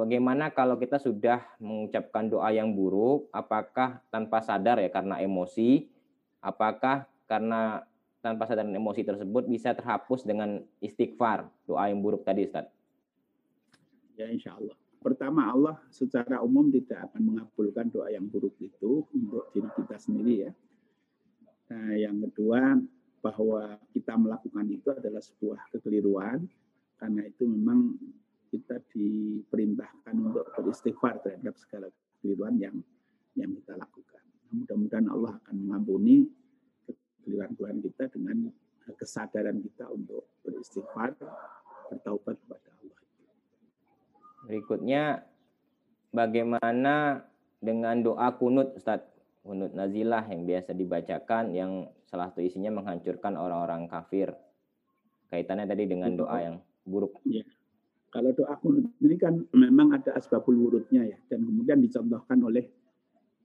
bagaimana kalau kita sudah mengucapkan doa yang buruk, apakah tanpa sadar ya karena emosi, apakah karena tanpa sadar emosi tersebut bisa terhapus dengan istighfar, doa yang buruk tadi Ustaz? Ya insya Allah. Pertama Allah secara umum tidak akan mengabulkan doa yang buruk itu untuk diri kita sendiri ya. Nah, yang kedua bahwa kita melakukan itu adalah sebuah kekeliruan karena itu memang kita diperintahkan untuk beristighfar terhadap segala kekeliruan yang yang kita lakukan. Mudah-mudahan Allah akan mengampuni kekeliruan-kekeliruan kita dengan kesadaran kita untuk beristighfar, bertaubat kepada Allah. Berikutnya, bagaimana dengan doa kunut, Ustaz? Kunut nazilah yang biasa dibacakan, yang salah satu isinya menghancurkan orang-orang kafir. Kaitannya tadi dengan doa yang buruk. Ya. Kalau doa kunut ini kan memang ada asbabul wurudnya ya, dan kemudian dicontohkan oleh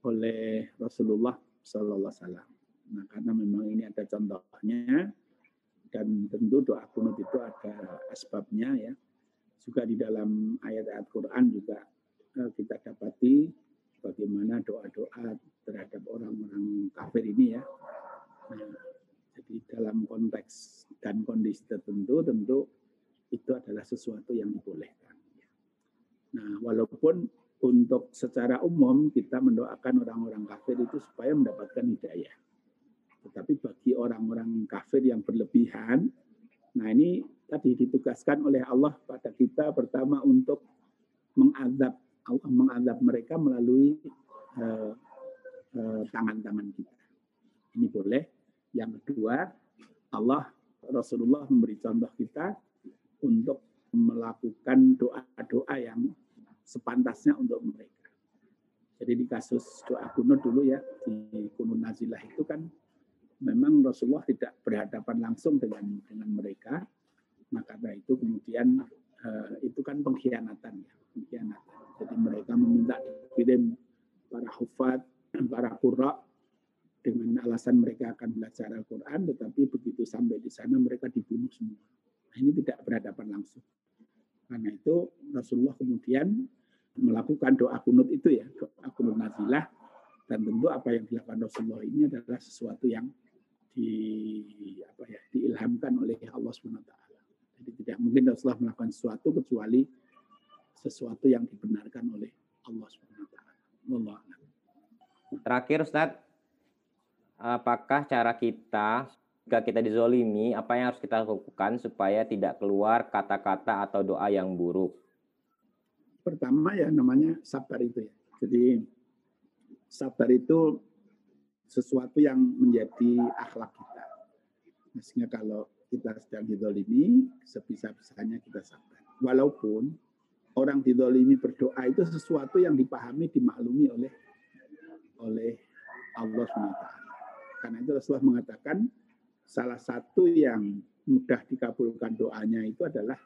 oleh Rasulullah Sallallahu Alaihi Wasallam. Nah, karena memang ini ada contohnya dan tentu doa kunut itu ada asbabnya ya. Juga di dalam ayat-ayat Quran juga eh, kita dapati bagaimana doa-doa terhadap orang-orang kafir ini ya. Nah, jadi dalam konteks dan kondisi tertentu tentu itu adalah sesuatu yang dibolehkan. Nah, walaupun untuk secara umum kita mendoakan orang-orang kafir itu supaya mendapatkan hidayah. Tetapi bagi orang-orang kafir yang berlebihan, nah ini tadi ditugaskan oleh Allah pada kita pertama untuk mengadab mengadab mereka melalui uh, uh, tangan-tangan kita. Ini boleh. Yang kedua, Allah Rasulullah memberi contoh kita untuk melakukan doa-doa yang sepantasnya untuk mereka. Jadi di kasus doa kuno dulu ya, di kuno nazilah itu kan memang Rasulullah tidak berhadapan langsung dengan dengan mereka. Nah karena itu kemudian uh, itu kan pengkhianatan ya, pengkhianatan. Jadi mereka meminta kirim para hufat, para qurra dengan alasan mereka akan belajar Al-Quran, tetapi begitu sampai di sana mereka dibunuh semua. Nah, ini tidak berhadapan langsung. Karena itu Rasulullah kemudian melakukan doa kunut itu ya, doa kunut nazilah. Dan tentu apa yang dilakukan Rasulullah ini adalah sesuatu yang di apa ya diilhamkan oleh Allah SWT. Jadi tidak mungkin Rasulullah melakukan sesuatu kecuali sesuatu yang dibenarkan oleh Allah SWT. Allah. Terakhir Ustaz, apakah cara kita jika kita dizolimi, apa yang harus kita lakukan supaya tidak keluar kata-kata atau doa yang buruk? Pertama ya namanya sabar itu ya. Jadi sabar itu sesuatu yang menjadi akhlak kita. Maksudnya kalau kita sedang didolimi, sebisa-bisanya kita sabar. Walaupun orang didolimi berdoa itu sesuatu yang dipahami, dimaklumi oleh oleh Allah SWT. Karena itu Rasulullah mengatakan, salah satu yang mudah dikabulkan doanya itu adalah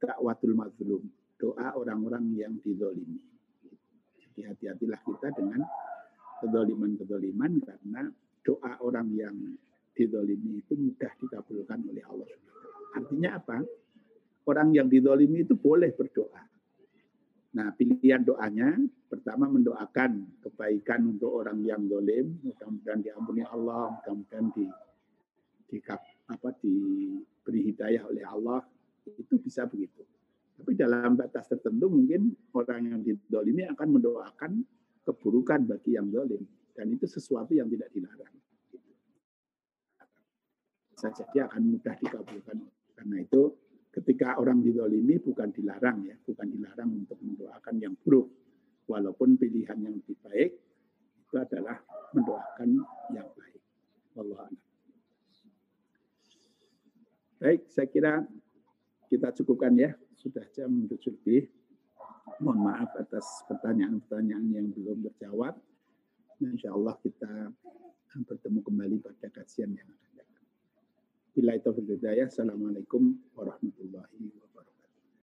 dakwatul mazlum, doa orang-orang yang didolimi. Jadi hati-hatilah kita dengan kedoliman-kedoliman karena doa orang yang didolimi itu mudah dikabulkan oleh Allah. Artinya apa? Orang yang didolimi itu boleh berdoa. Nah, pilihan doanya pertama mendoakan kebaikan untuk orang yang dolim, mudah-mudahan diampuni Allah, mudah-mudahan di di apa diberi hidayah oleh Allah itu bisa begitu. Tapi dalam batas tertentu mungkin orang yang didolimi akan mendoakan keburukan bagi yang dolim dan itu sesuatu yang tidak dilarang. Bisa jadi akan mudah dikabulkan. Karena itu ketika orang didolimi bukan dilarang ya, bukan dilarang untuk mendoakan yang buruk. Walaupun pilihan yang lebih baik itu adalah mendoakan yang baik. Allah Baik, saya kira kita cukupkan ya. Sudah jam 7 lebih. Mohon maaf atas pertanyaan-pertanyaan yang belum terjawab. Insya Allah kita bertemu kembali pada kajian yang akan datang. Bila itu Assalamualaikum warahmatullahi wabarakatuh.